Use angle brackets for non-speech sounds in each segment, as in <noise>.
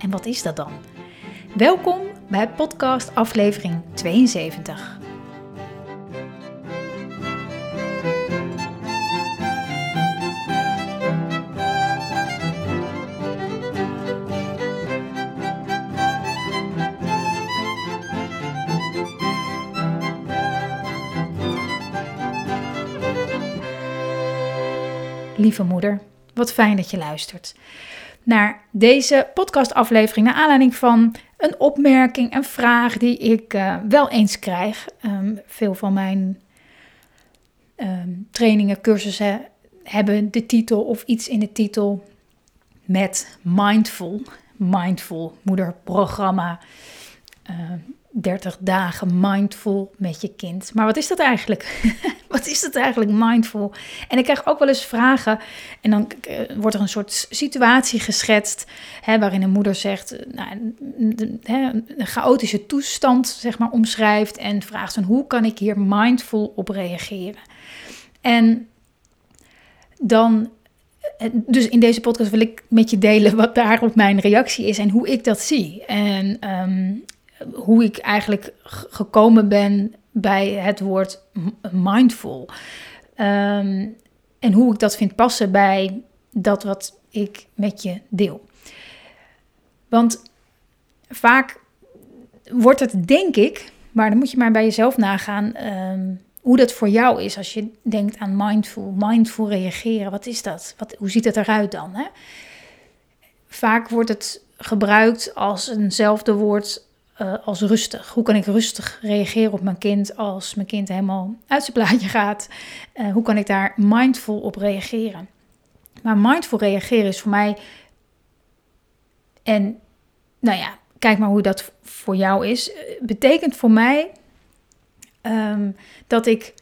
En wat is dat dan? Welkom bij podcast aflevering 72. Lieve moeder, wat fijn dat je luistert naar deze podcastaflevering. Naar aanleiding van een opmerking, een vraag die ik uh, wel eens krijg. Um, veel van mijn um, trainingen, cursussen hebben de titel of iets in de titel met mindful. Mindful moederprogramma. Uh, 30 dagen mindful met je kind. Maar wat is dat eigenlijk? <laughs> wat is dat eigenlijk mindful? En ik krijg ook wel eens vragen en dan eh, wordt er een soort situatie geschetst hè, waarin een moeder zegt, eh, nou, een chaotische toestand zeg maar omschrijft en vraagt dan hoe kan ik hier mindful op reageren? En dan eh, dus in deze podcast wil ik met je delen wat daarop mijn reactie is en hoe ik dat zie. En um, hoe ik eigenlijk gekomen ben bij het woord mindful. Ehm, en hoe ik dat vind passen bij dat wat ik met je deel. Want vaak wordt het, denk ik, maar dan moet je maar bij jezelf nagaan ehm, hoe dat voor jou is als je denkt aan mindful, mindful reageren. Wat is dat? Wat, hoe ziet het eruit dan? Hè? Vaak wordt het gebruikt als eenzelfde woord uh, als rustig. Hoe kan ik rustig reageren op mijn kind als mijn kind helemaal uit zijn plaatje gaat? Uh, hoe kan ik daar mindful op reageren? Maar mindful reageren is voor mij. En nou ja, kijk maar hoe dat voor jou is. Eh, betekent voor mij um, dat ik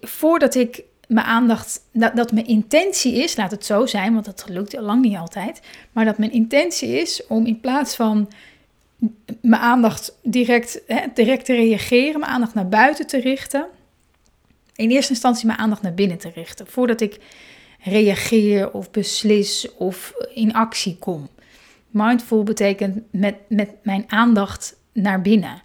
voordat ik mijn aandacht, dat, dat mijn intentie is, laat het zo zijn, want dat lukt lang niet altijd, maar dat mijn intentie is om in plaats van mijn aandacht direct, hè, direct te reageren, mijn aandacht naar buiten te richten. In eerste instantie mijn aandacht naar binnen te richten, voordat ik reageer of beslis of in actie kom. Mindful betekent met, met mijn aandacht naar binnen.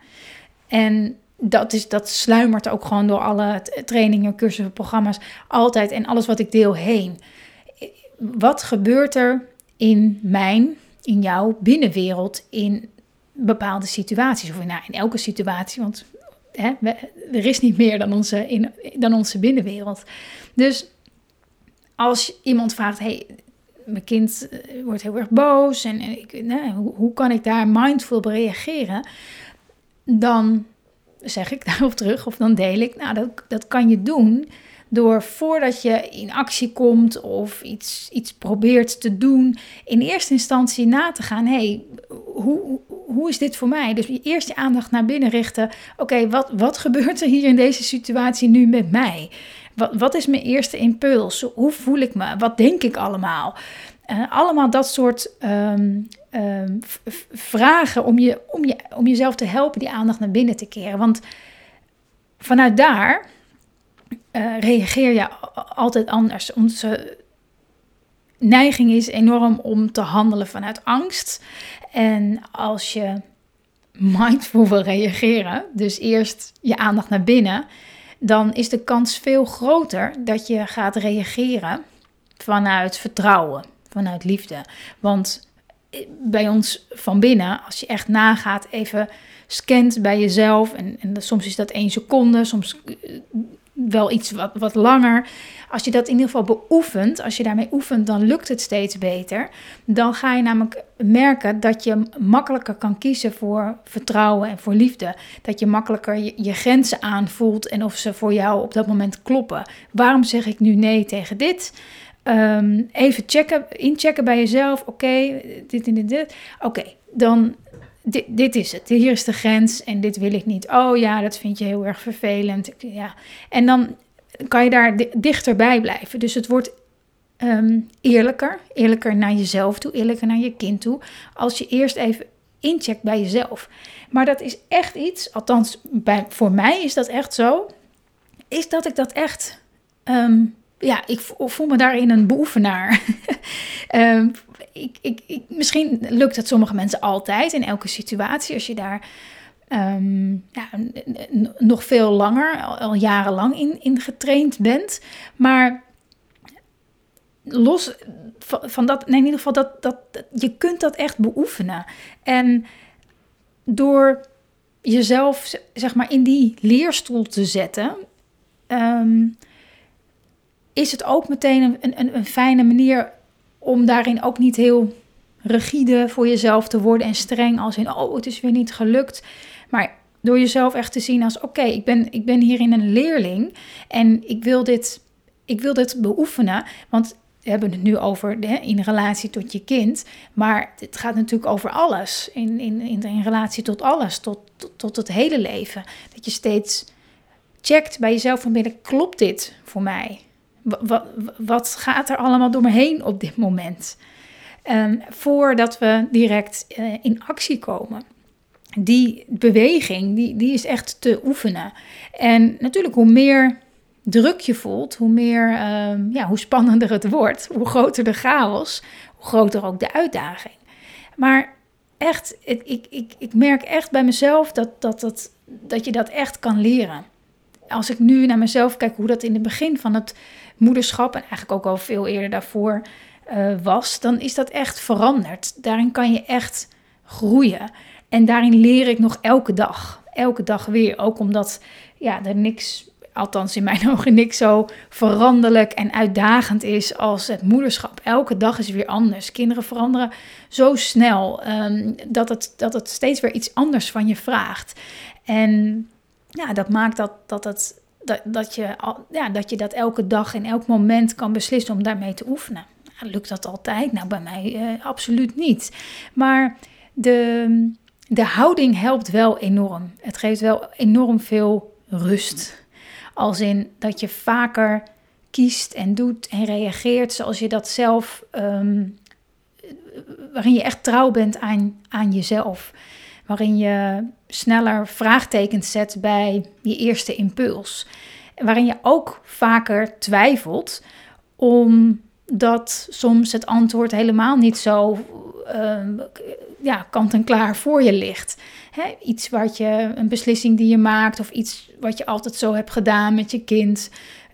En dat, is, dat sluimert ook gewoon door alle trainingen, cursussen, programma's, altijd en alles wat ik deel heen. Wat gebeurt er in mijn, in jouw binnenwereld, in bepaalde situaties. Of nou, in elke situatie, want hè, er is niet meer dan onze, in, dan onze binnenwereld. Dus als iemand vraagt, hey, mijn kind eh, wordt heel erg boos en, ik, nou, hoe, hoe, kan ik daar mindful op reageren? Dan zeg ik <laughs> daarop terug of dan deel ik, nou dat, dat kan je doen door voordat je in actie komt of iets, iets probeert te doen, in eerste instantie na te gaan: hey, hoe, hoe is dit voor mij? Dus eerst je aandacht naar binnen richten. Oké, wat, wat gebeurt er hier in deze situatie nu met mij? Wat, wat is mijn eerste impuls? Hoe voel ik me? Wat denk ik allemaal? Uh, allemaal dat soort um, um, vragen om, je, om, je, om jezelf te helpen die aandacht naar binnen te keren. Want vanuit daar uh, reageer je altijd anders. Onze neiging is enorm om te handelen vanuit angst. En als je mindful wil reageren, dus eerst je aandacht naar binnen, dan is de kans veel groter dat je gaat reageren vanuit vertrouwen, vanuit liefde. Want bij ons van binnen, als je echt nagaat, even scant bij jezelf, en, en soms is dat één seconde, soms wel iets wat, wat langer. Als je dat in ieder geval beoefent, als je daarmee oefent, dan lukt het steeds beter. Dan ga je namelijk merken dat je makkelijker kan kiezen voor vertrouwen en voor liefde. Dat je makkelijker je, grenzen aanvoelt en of ze voor jou op dat moment kloppen. Waarom zeg ik nu nee tegen dit? Um, even checken, inchecken bij jezelf. Oké, dit en dit, dit. Oké, dan dit, is het. Hier is de grens en dit wil ik niet. Oh ja, dat vind je heel erg vervelend. Ja. En dan kan je daar dichterbij blijven. Dus het wordt um, eerlijker. Eerlijker naar jezelf toe, eerlijker naar je kind toe. Als je eerst even incheckt bij jezelf. Maar dat is echt iets, althans voor mij is dat echt zo, is dat ik dat echt, ehm, ja, ik voel me daarin een beoefenaar. <laughs> um, ik, ik, misschien lukt het sommige mensen altijd in elke situatie als je daar ja, nog veel langer, al, al jarenlang in, in getraind bent. Maar los van, dat, nee, in ieder geval, dat, dat, je kunt dat echt beoefenen. En door jezelf, zeg maar, in die leerstoel te zetten, ehm, is het ook meteen een, een, een fijne manier om daarin ook niet heel rigide voor jezelf te worden en streng als in, oh, het is weer niet gelukt. Maar door jezelf echt te zien als, oké, ik, ben, ik ben hierin een leerling en ik wil dit, ik wil dit beoefenen. Want we hebben het nu over in relatie tot je kind, maar het gaat natuurlijk over alles. In, in, in, in relatie tot alles, tot, tot, tot, het hele leven. Dat je steeds checkt bij jezelf van binnen, klopt dit voor mij? Wat, gaat er allemaal door me heen op dit moment? Um, voordat we direct uh, in actie komen. Die beweging, die, die is echt te oefenen. En natuurlijk, hoe meer druk je voelt, hoe meer, uh, ja, hoe spannender het wordt, hoe groter de chaos, hoe groter ook de uitdaging. Maar echt, ik, ik, ik, ik merk echt bij mezelf dat, dat, dat, dat je dat echt kan leren. Als ik nu naar mezelf kijk, hoe dat in het begin van het moederschap en eigenlijk ook al veel eerder daarvoor uh, was, dan is dat echt veranderd. Daarin kan je echt groeien. En daarin leer ik nog elke dag. Elke dag weer. Ook omdat ja, er niks althans in mijn <laughs> ogen, niks zo veranderlijk en uitdagend is als het moederschap. Elke dag is weer anders. Kinderen veranderen zo snel um, dat, het, dat het steeds weer iets anders van je vraagt. En ja, dat maakt dat, dat, het, dat, dat, je, ja, dat je dat elke dag in elk moment kan beslissen om daarmee te oefenen. lukt dat altijd? Nou, bij mij uh, absoluut niet. Maar de, de houding helpt wel enorm. Het geeft wel enorm veel rust. Als in dat je vaker kiest en doet en reageert zoals je dat zelf, um, waarin je echt trouw bent aan, aan jezelf. Waarin je sneller vraagtekens zet bij je eerste impuls. Waarin je ook vaker twijfelt, omdat soms het antwoord helemaal niet zo um, ja, kant en klaar voor je ligt. Hè, iets wat je, een beslissing die je maakt, of iets wat je altijd zo hebt gedaan met je kind.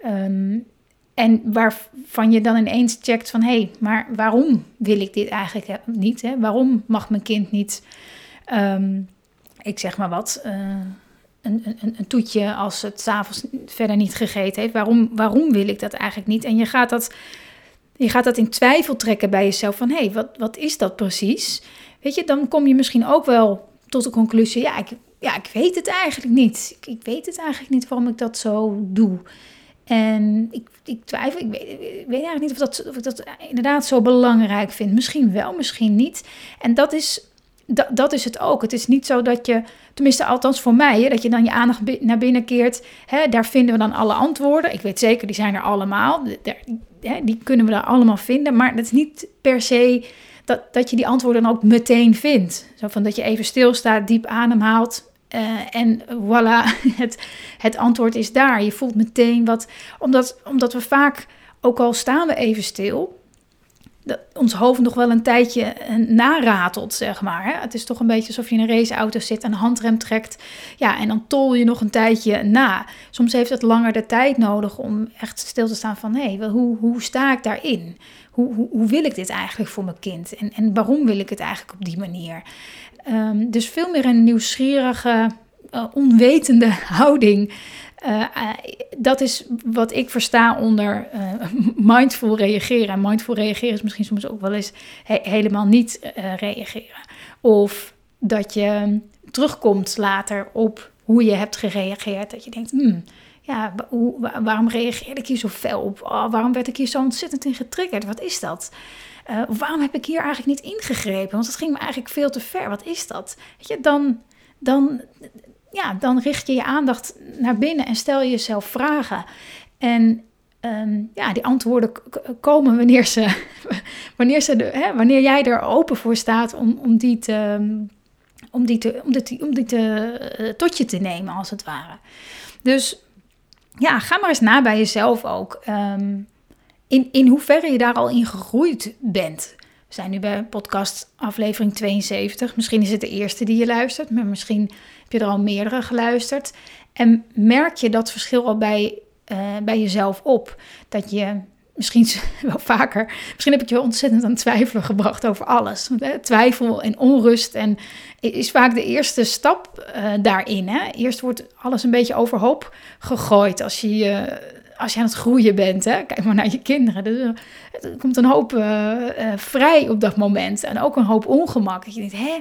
Um, en waarvan je dan ineens checkt van hé, hey, maar waarom wil ik dit eigenlijk niet? Hè? Waarom mag mijn kind niet, um, ik zeg maar wat, uh, een, een, een, toetje als het s'avonds verder niet gegeten heeft? Waarom, waarom wil ik dat eigenlijk niet? En je gaat dat, je gaat dat in twijfel trekken bij jezelf van hé, hey, wat, wat is dat precies? Weet je, dan kom je misschien ook wel tot de conclusie, ja, ik, ja, ik weet het eigenlijk niet. Ik, ik weet het eigenlijk niet waarom ik dat zo doe. En ik, ik twijfel, ik weet, ik weet, eigenlijk niet of, dat, of ik dat inderdaad zo belangrijk vind. Misschien wel, misschien niet. En dat is, dat, dat is het ook. Het is niet zo dat je, tenminste althans voor mij, hè, dat je dan je aandacht naar binnen keert. Hè, daar vinden we dan alle antwoorden. Ik weet zeker, die zijn er allemaal. Die kunnen we daar allemaal vinden. Maar dat is niet per se dat, dat je die antwoorden dan ook meteen vindt. Zo van dat je even stilstaat, diep ademhaalt. Uh, en voilà, <laughs> het, het antwoord is daar. Je voelt meteen wat. Omdat, omdat we vaak, ook al staan we even stil, dat ons hoofd nog wel een tijdje eh, naratelt, zeg maar. Het is toch een beetje alsof je in een raceauto zit en een handrem trekt. Ja, en dan tol je nog een tijdje na. Soms heeft het langer de tijd nodig om echt stil te staan van... hé, hey, hoe, hoe sta ik daarin? Hoe, hoe, hoe, wil ik dit eigenlijk voor mijn kind? En, en waarom wil ik het eigenlijk op die manier? Um, dus veel meer een nieuwsgierige, uh, onwetende <laughs> houding. Uh, uh, dat is wat ik versta onder <laughs> mindful reageren. En mindful reageren is misschien soms ook wel eens he helemaal niet reageren. Of dat je terugkomt later op hoe je hebt gereageerd. Dat je denkt, hmm, ja, waarom reageerde ik hier zo fel op? Oh, waarom werd ik hier zo ontzettend in getriggerd? Wat is dat? Uh, waarom heb ik hier eigenlijk niet ingegrepen? Want het ging me eigenlijk veel te ver. Wat is dat? Weet je, dan, dan, ja, dan richt je je aandacht naar binnen en stel je jezelf vragen. En Ehm, ja, die antwoorden komen wanneer, ze, <laughs> wanneer, ze de, hè, wanneer jij er open voor staat om, om die, te, om die, te, om die, om die te, uh, tot je te nemen, als het ware. Dus ja, ga maar eens na bij jezelf ook. Um, in, in hoeverre je daar al in gegroeid bent. We zijn nu bij podcast aflevering 72. Misschien is het de eerste die je luistert, maar misschien heb je er al meerdere geluisterd. En merk je dat verschil al bij uh, bij jezelf op. Dat je misschien <laughs> wel vaker, misschien heb ik je ontzettend aan twijfelen gebracht over alles. Hè, twijfel en onrust en is vaak de eerste stap uh, daarin. Hè? Eerst wordt alles een beetje overhoop gegooid als je, uh, als je aan het groeien bent. Hè? Kijk maar naar je kinderen. Dus, er komt een hoop vrij op dat moment en ook een hoop ongemak. Dat je denkt, hè,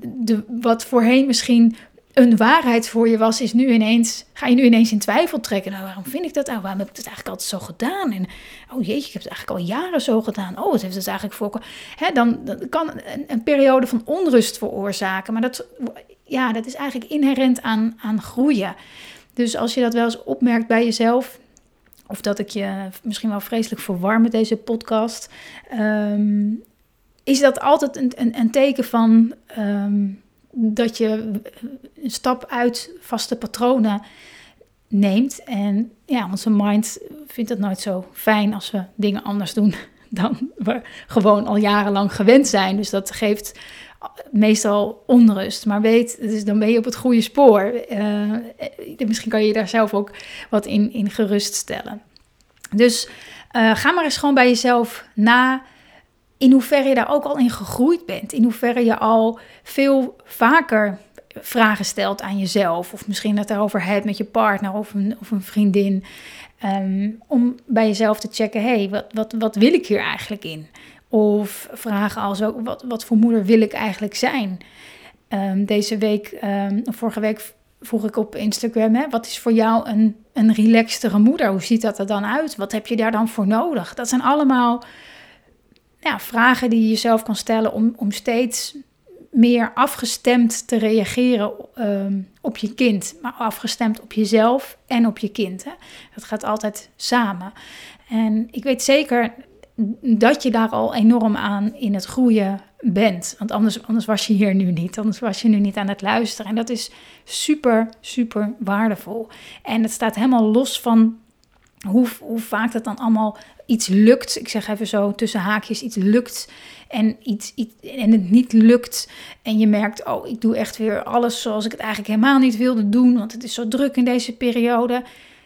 de, wat voorheen misschien een waarheid voor je was, is nu ineens, ga je nu ineens in twijfel trekken. Nou, waarom vind ik dat nou? Waarom heb ik het eigenlijk altijd zo gedaan? En oh jeetje, ik heb het eigenlijk al jaren zo gedaan. Oh, wat heeft het eigenlijk voor... Hè, dan, dan kan een, een, periode van onrust veroorzaken. Maar dat, ja, dat is eigenlijk inherent aan, aan groeien. Dus als je dat wel eens opmerkt bij jezelf... of dat ik je misschien wel vreselijk verwarm met deze podcast... Ehm, is dat altijd een, een, een teken van... Ehm, dat je een stap uit vaste patronen neemt. En ja, onze mind vindt het nooit zo fijn als we dingen anders doen <laughs> dan we gewoon al jarenlang gewend zijn. Dus dat geeft meestal onrust. Maar weet, dus dan ben je op het goede spoor. Uh, misschien kan je daar zelf ook wat in, in geruststellen. Dus uh, ga maar eens gewoon bij jezelf na in hoeverre je daar ook al in gegroeid bent. In hoeverre je al veel vaker vragen stelt aan jezelf. Of misschien het erover hebt met je partner of een, of een vriendin. Ehm, om bij jezelf te checken, hé, hey, wat, wat, wat wil ik hier eigenlijk in? Of vragen als ook, wat, wat voor moeder wil ik eigenlijk zijn? Um, deze week, um, vorige week vroeg ik op Instagram, hè, wat is voor jou een, een relaxtere moeder? Hoe ziet dat er dan uit? Wat heb je daar dan voor nodig? Dat zijn allemaal ja, vragen die je jezelf kan stellen om, om steeds meer afgestemd te reageren ehm, op je kind. Maar afgestemd op jezelf en op je kind. Hè? Dat gaat altijd samen. En ik weet zeker dat je daar al enorm aan in het groeien bent. Want anders, anders was je hier nu niet. Anders was je nu niet aan het luisteren. En dat is super, super waardevol. En het staat helemaal los van hoe, hoe vaak dat dan allemaal iets lukt. Ik zeg even zo tussen haakjes, iets lukt en, iets, iets, en het niet lukt. En je merkt, oh, ik doe echt weer alles zoals ik het eigenlijk helemaal niet wilde doen. Want het is zo druk in deze periode.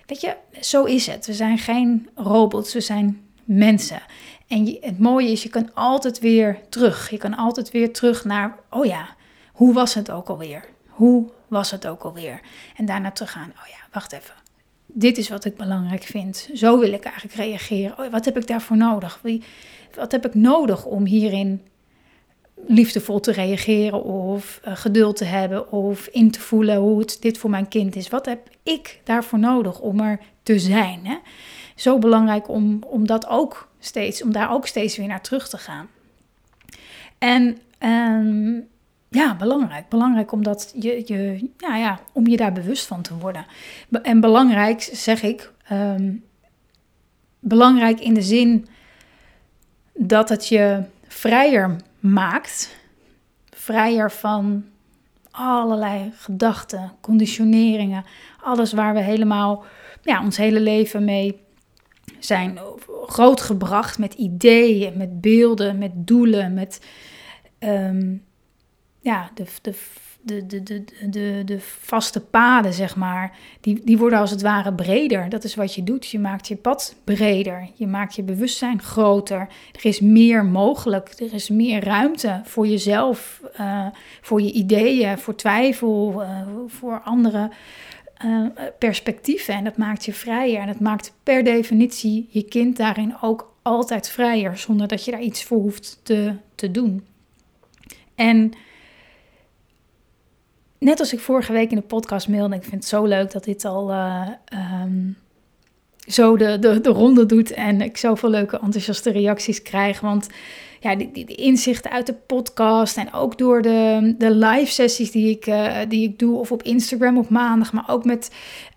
Weet je, zo is het. We zijn geen robots, we zijn mensen. En je, het mooie is, je kan altijd weer terug. Je kan altijd weer terug naar, oh ja, hoe was het ook alweer? Hoe was het ook alweer? En daarna terug gaan, oh ja, wacht even dit is wat ik belangrijk vind. Zo wil ik eigenlijk reageren. Oh, wat heb ik daarvoor nodig? Wie, wat heb ik nodig om hierin liefdevol te reageren of uh, geduld te hebben of in te voelen hoe het dit voor mijn kind is? Wat heb ik daarvoor nodig om er te zijn? Hè? Zo belangrijk om, om dat ook steeds, om daar ook steeds weer naar terug te gaan. En um, ja, belangrijk. Belangrijk omdat je, je, ja, ja, om je daar bewust van te worden. En belangrijk zeg ik, ehm, belangrijk in de zin dat het je vrijer maakt. Vrijer van allerlei gedachten, conditioneringen, alles waar we helemaal ja, ons hele leven mee zijn grootgebracht met ideeën, met beelden, met doelen, met ehm, ja, de, de, de, de, de, de, vaste paden, zeg maar, die, die worden als het ware breder. Dat is wat je doet. Je maakt je pad breder. Je maakt je bewustzijn groter. Er is meer mogelijk. Er is meer ruimte voor jezelf, uh, voor je ideeën, voor twijfel, uh, voor andere uh, perspectieven. En dat maakt je vrijer. En dat maakt per definitie je kind daarin ook altijd vrijer, zonder dat je daar iets voor hoeft te, te doen. En net als ik vorige week in de podcast mailde, ik vind het zo leuk dat dit al uh, um, zo de, de, de ronde doet en ik zoveel leuke enthousiaste reacties krijg. Want ja, die, inzichten uit de podcast en ook door de, de live sessies die ik, uh, die ik doe of op Instagram op maandag, maar ook met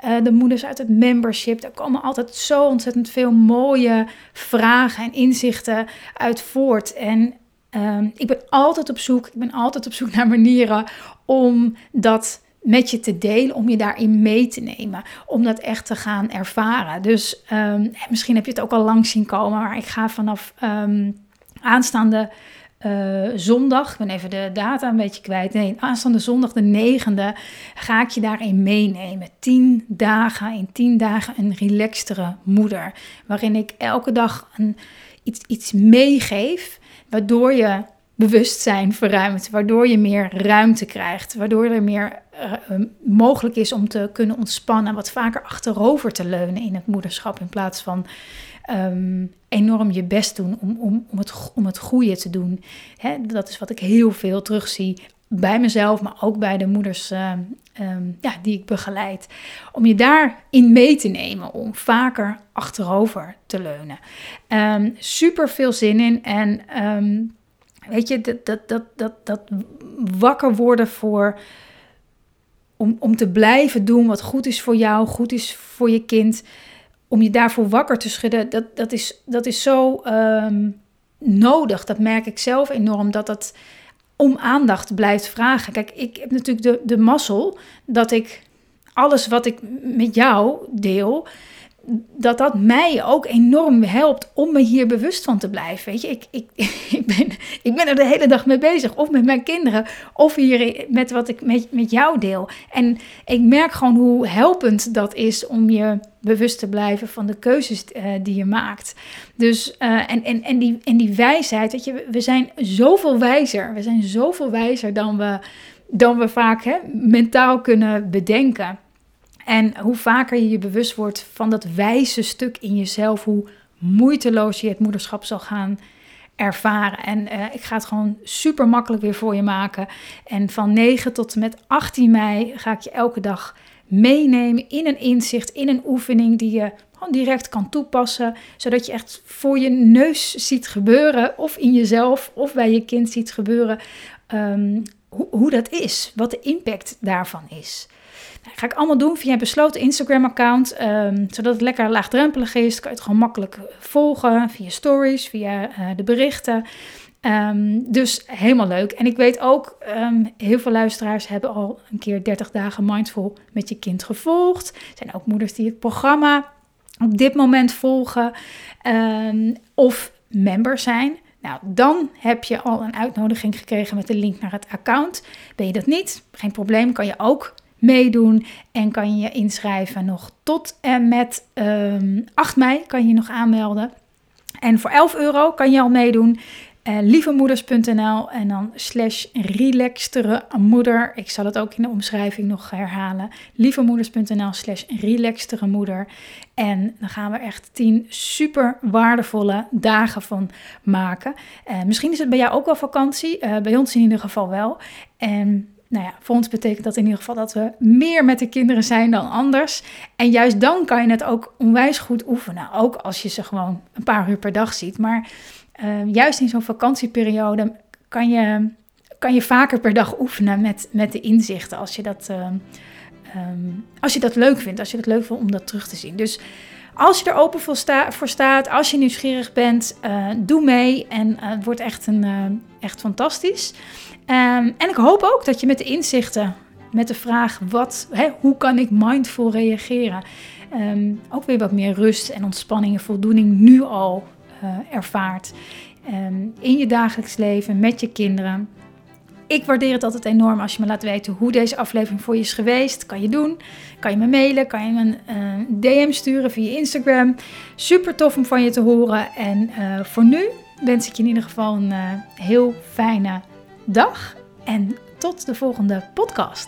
uh, de moeders uit het membership. Daar komen altijd zo ontzettend veel mooie vragen en inzichten uit voort. En um, ik ben altijd op zoek, ik ben altijd op zoek <laughs> naar manieren om dat met je te delen, om je daarin mee te nemen, om dat echt te gaan ervaren. Dus um, misschien heb je het ook al lang zien komen, maar ik ga vanaf um, aanstaande uh, zondag, ik ben even de data een beetje kwijt. Nee, aanstaande zondag de 9e ga ik je daarin meenemen. 10 dagen, in 10 dagen een relaxtere moeder. Waarin ik elke dag een, iets, iets meegeef, waardoor je bewustzijn verruimt, waardoor je meer ruimte krijgt, waardoor er meer uh, mogelijk is om te kunnen ontspannen, wat vaker achterover te leunen in het moederschap in plaats van um, enorm je best doen om, om, om, het, om het goede te doen. Hè, dat is wat ik heel veel terugzie bij mezelf, maar ook bij de moeders uh, um, ja, die ik begeleid. Om je daarin mee te nemen, om vaker achterover te leunen. Super veel zin in en Weet je, dat, dat, dat, dat, dat wakker worden voor. Om, om te blijven doen wat goed is voor jou, goed is voor je kind. Om je daarvoor wakker te schudden, dat, dat, is, dat is zo um, nodig. Dat merk ik zelf enorm. Dat dat om aandacht blijft vragen. Kijk, ik heb natuurlijk de, de mazzel dat ik alles wat ik met jou deel dat dat mij ook enorm helpt om me hier bewust van te blijven. Weet je, ik, ik, <laughs> ik, ben, ik ben er de hele dag mee bezig. Of met mijn kinderen, of hier met wat ik met, met jou deel. En ik merk gewoon hoe helpend dat is om je bewust te blijven van de keuzes uh, die je maakt. Dus, uh, en, en, en, die, en die wijsheid, weet je, we zijn zoveel wijzer. We zijn zoveel wijzer dan we, dan we vaak hè, mentaal kunnen bedenken. En hoe vaker je je bewust wordt van dat wijze stuk in jezelf, hoe moeiteloos je het moederschap zal gaan ervaren. En uh, ik ga het gewoon super makkelijk weer voor je maken. En van 9 tot en met 18 mei ga ik je elke dag meenemen in een inzicht, in een oefening die je direct kan toepassen, zodat je echt voor je neus ziet gebeuren, of in jezelf of bij je kind ziet gebeuren, um, hoe, dat is, wat de impact daarvan is. Nou, ga ik allemaal doen via een besloten Instagram-account, um, zodat het lekker laagdrempelig is. Kan je het gewoon makkelijk volgen via stories, via uh, de berichten. Um, dus helemaal leuk. En ik weet ook, um, heel veel luisteraars hebben al een keer 30 dagen mindful met je kind gevolgd. Er zijn ook moeders die het programma op dit moment volgen um, of member zijn. Nou, dan heb je al een uitnodiging gekregen met de link naar het account. Ben je dat niet? Geen probleem, kan je ook meedoen en kan je je inschrijven nog tot en met um, ehm, 8 mei kan je nog aanmelden. En voor 11 euro kan je al meedoen. Uh, lievemoeders.nl en dan slash relaxtere moeder. Ik zal het ook in de omschrijving nog herhalen. lievemoeders.nl slash relaxtere moeder. En dan gaan we echt 10 super waardevolle dagen van maken. Uh, misschien is het bij jou ook wel vakantie. Uh, bij ons in ieder geval wel. En nou ja, voor ons betekent dat in ieder geval dat we meer met de kinderen zijn dan anders. En juist dan kan je het ook onwijs goed oefenen. Ook als je ze gewoon een paar uur per dag ziet. Maar uh, juist in zo'n vakantieperiode kan je, kan je vaker per dag oefenen met, met de inzichten. Als je, dat, uh, um, als je dat leuk vindt. Als je het leuk vindt om dat terug te zien. Dus als je er open voor, sta voor staat, als je nieuwsgierig bent, uh, doe mee. En het wordt echt, een, echt fantastisch. En ik hoop ook dat je met de inzichten, met de vraag wat, hè, hoe kan ik mindful reageren, ook weer wat meer rust en ontspanning en voldoening nu al ervaart. Um, in je dagelijks leven, met je kinderen. Ik waardeer het altijd enorm als je me laat weten hoe deze aflevering voor je is geweest. Kan je doen. Kan je me mailen. Kan je me een uh, DM sturen via Instagram. Super tof om van je te horen. En uh, voor nu wens ik je in ieder geval een heel fijne dag en tot de volgende podcast.